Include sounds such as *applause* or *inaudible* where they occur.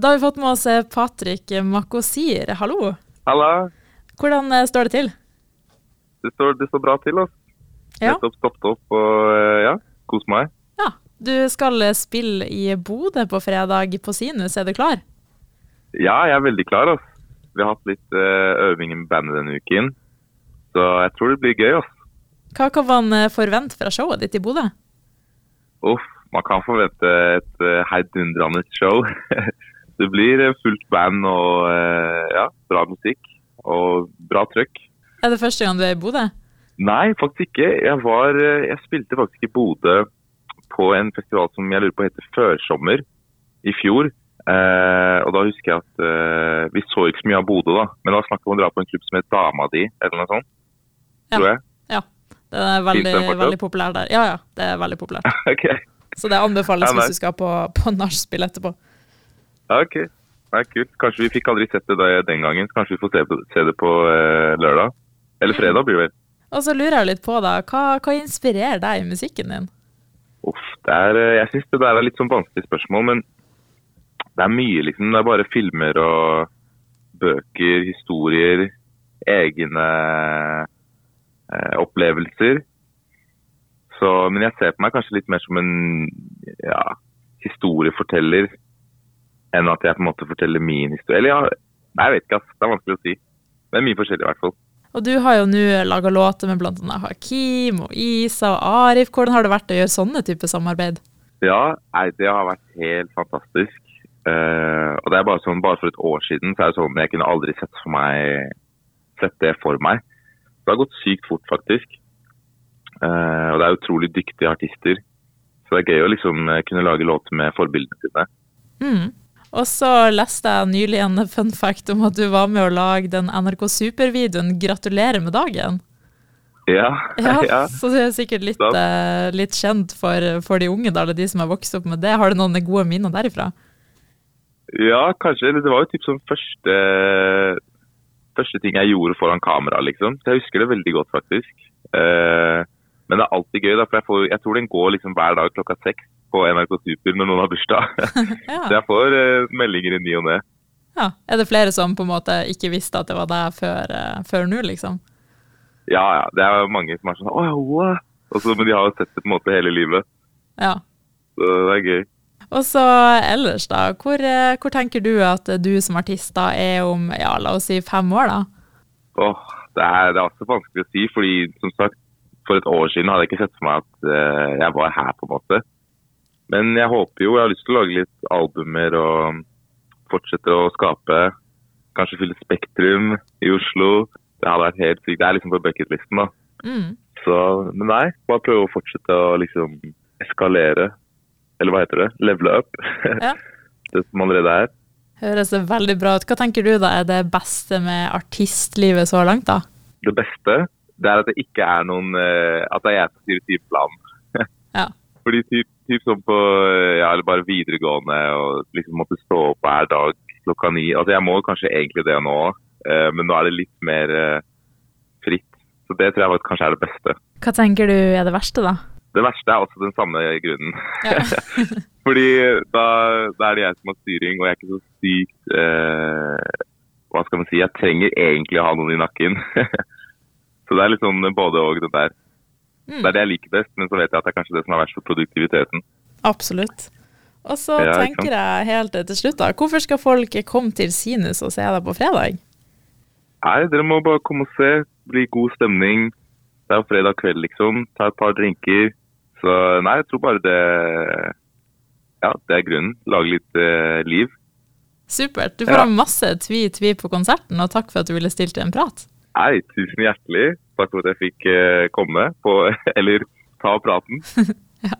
Da har vi fått med oss eh, Patrick Makosir. Hallo. Hallo. Hvordan eh, står det til? Det står, det står bra til. Altså. Ja. Nettopp stoppet opp og eh, ja, kos meg. ja. Du skal spille i Bodø på fredag på Sinus, er du klar? Ja, jeg er veldig klar. Altså. Vi har hatt litt øving med bandet denne uken. Så jeg tror det blir gøy. Altså. Hva kan man forvente fra showet ditt i Bodø? Uff, man kan forvente et uh, heidundrende show. *laughs* det blir eh, fullt band og eh, ja, bra musikk. Og bra trøkk. Er det første gang du er i Bodø? Nei, faktisk ikke. Jeg, var, eh, jeg spilte faktisk i Bodø på en festival som jeg lurer på heter Førsommer i fjor. Eh, og da husker jeg at eh, vi så ikke så mye av Bodø da, men da var vi om å dra på en klubb som het Dama di, eller noe sånt. Ja. Tror jeg. Ja. Det er veldig, veldig populær der. Ja, ja, det er veldig populært. *laughs* okay. Så det anbefales Ja, hvis du skal på, på nachspiel etterpå. Ja, ok. Nei, kult. Kanskje vi fikk aldri sett det da, den gangen, kanskje vi får se, på, se det på eh, lørdag. Eller fredag blir det vel. Og så lurer jeg litt på, da, hva, hva inspirerer deg i musikken din? Uff, det er, eh, jeg syns det der er litt sånn vanskelig spørsmål, men det er mye, liksom. Det er bare filmer og bøker, historier, egne eh, opplevelser. Så, men jeg ser på meg kanskje litt mer som en ja, historieforteller enn at jeg på en måte forteller min historie. Eller ja, nei, jeg vet ikke, ass. Det er vanskelig å si. Det er mye forskjellig i hvert fall. Og du har jo nå laga låter med bl.a. Hakim og Isa og Arif. Hvordan har det vært å gjøre sånne typer samarbeid? Ja, nei, det har vært helt fantastisk. Uh, og det er bare sånn, bare for et år siden så er det sånn jeg kunne aldri sett for meg sett det for meg. Det har gått sykt fort, faktisk. Uh, og det er utrolig dyktige artister. Så det er gøy å liksom eh, kunne lage låter med forbildene sine. Mm. Og så leste jeg nylig en fun fact om at du var med å lage den NRK Super-videoen 'Gratulerer med dagen'. Ja, *laughs* Ja, ja. Så du er sikkert litt, eh, litt kjent for, for de unge, da, eller de som har vokst opp med det. Har du noen gode minner derifra? ja, kanskje. Det var jo typ sånn første, første ting jeg gjorde foran kamera, liksom. Så jeg husker det veldig godt, faktisk. Eh, men det er alltid gøy, da, for jeg, får, jeg tror den går liksom hver dag klokka seks på NRK Super når noen har bursdag. *laughs* *laughs* Ja. Så jeg får uh, meldinger i ny og ne. ja. Er det flere som på en måte ikke visste at det var deg før, uh, før nå, liksom? Ja, ja. Det er mange som er sånn Å what? Men de har jo sett det på en måte hele livet. Ja. Så det er gøy. Og så ellers, da. Hvor, uh, hvor tenker du at du som artist da er om ja, la oss si fem år, da? Åh, det er, det er også vanskelig å si, fordi som sagt, for et år siden hadde jeg ikke sett for meg at uh, jeg var her, på en måte. Men jeg håper jo, jeg har lyst til å lage litt albumer og fortsette å skape. Kanskje fylle Spektrum i Oslo. Det hadde vært helt sykt. Det er liksom på bucketlisten, da. Mm. Så, men nei, bare prøve å fortsette å liksom eskalere. Eller hva heter det? Levele up. *laughs* Ja. det som allerede er. Høres det veldig bra ut. Hva tenker du da er det beste med artistlivet så langt, da? Det beste det er at det ikke er noen eh, At det er jeg som styrer timeplanen. Fordi typ, typ som på eh, ja, eller bare videregående og liksom måtte stå opp hver dag klokka ni. Altså jeg må kanskje egentlig det nå òg, men nå er det litt mer eh, fritt. Så det tror jeg kanskje er det beste. Hva tenker du er det verste, da? Det verste er også den samme grunnen. Ja. *laughs* Fordi da, da er det jeg som har styring, og jeg er ikke så sykt eh, Hva skal man si? Jeg trenger egentlig å ha noen i nakken. *laughs* så det er litt sånn både og det der. Mm. Det er det jeg liker best, men så vet jeg at det er kanskje det som er verst for produktiviteten. Absolutt. Og så Ja, tenker jeg helt til slutt, da. Hvorfor skal folk komme til Sinus og se deg på fredag? Nei, dere må bare komme og se. Bli god stemning. Det er jo fredag kveld, liksom. Ta et par drinker. Så nei, jeg tror bare det Ja, det er grunnen. Lage litt eh, liv. Supert. Du får Ja. ha masse tvi-tvi på konserten, og takk for at du ville stilt til en prat. Nei, tusen hjertelig. Takk for at jeg fikk eh, komme på *laughs* Eller ta praten. *laughs* Ja.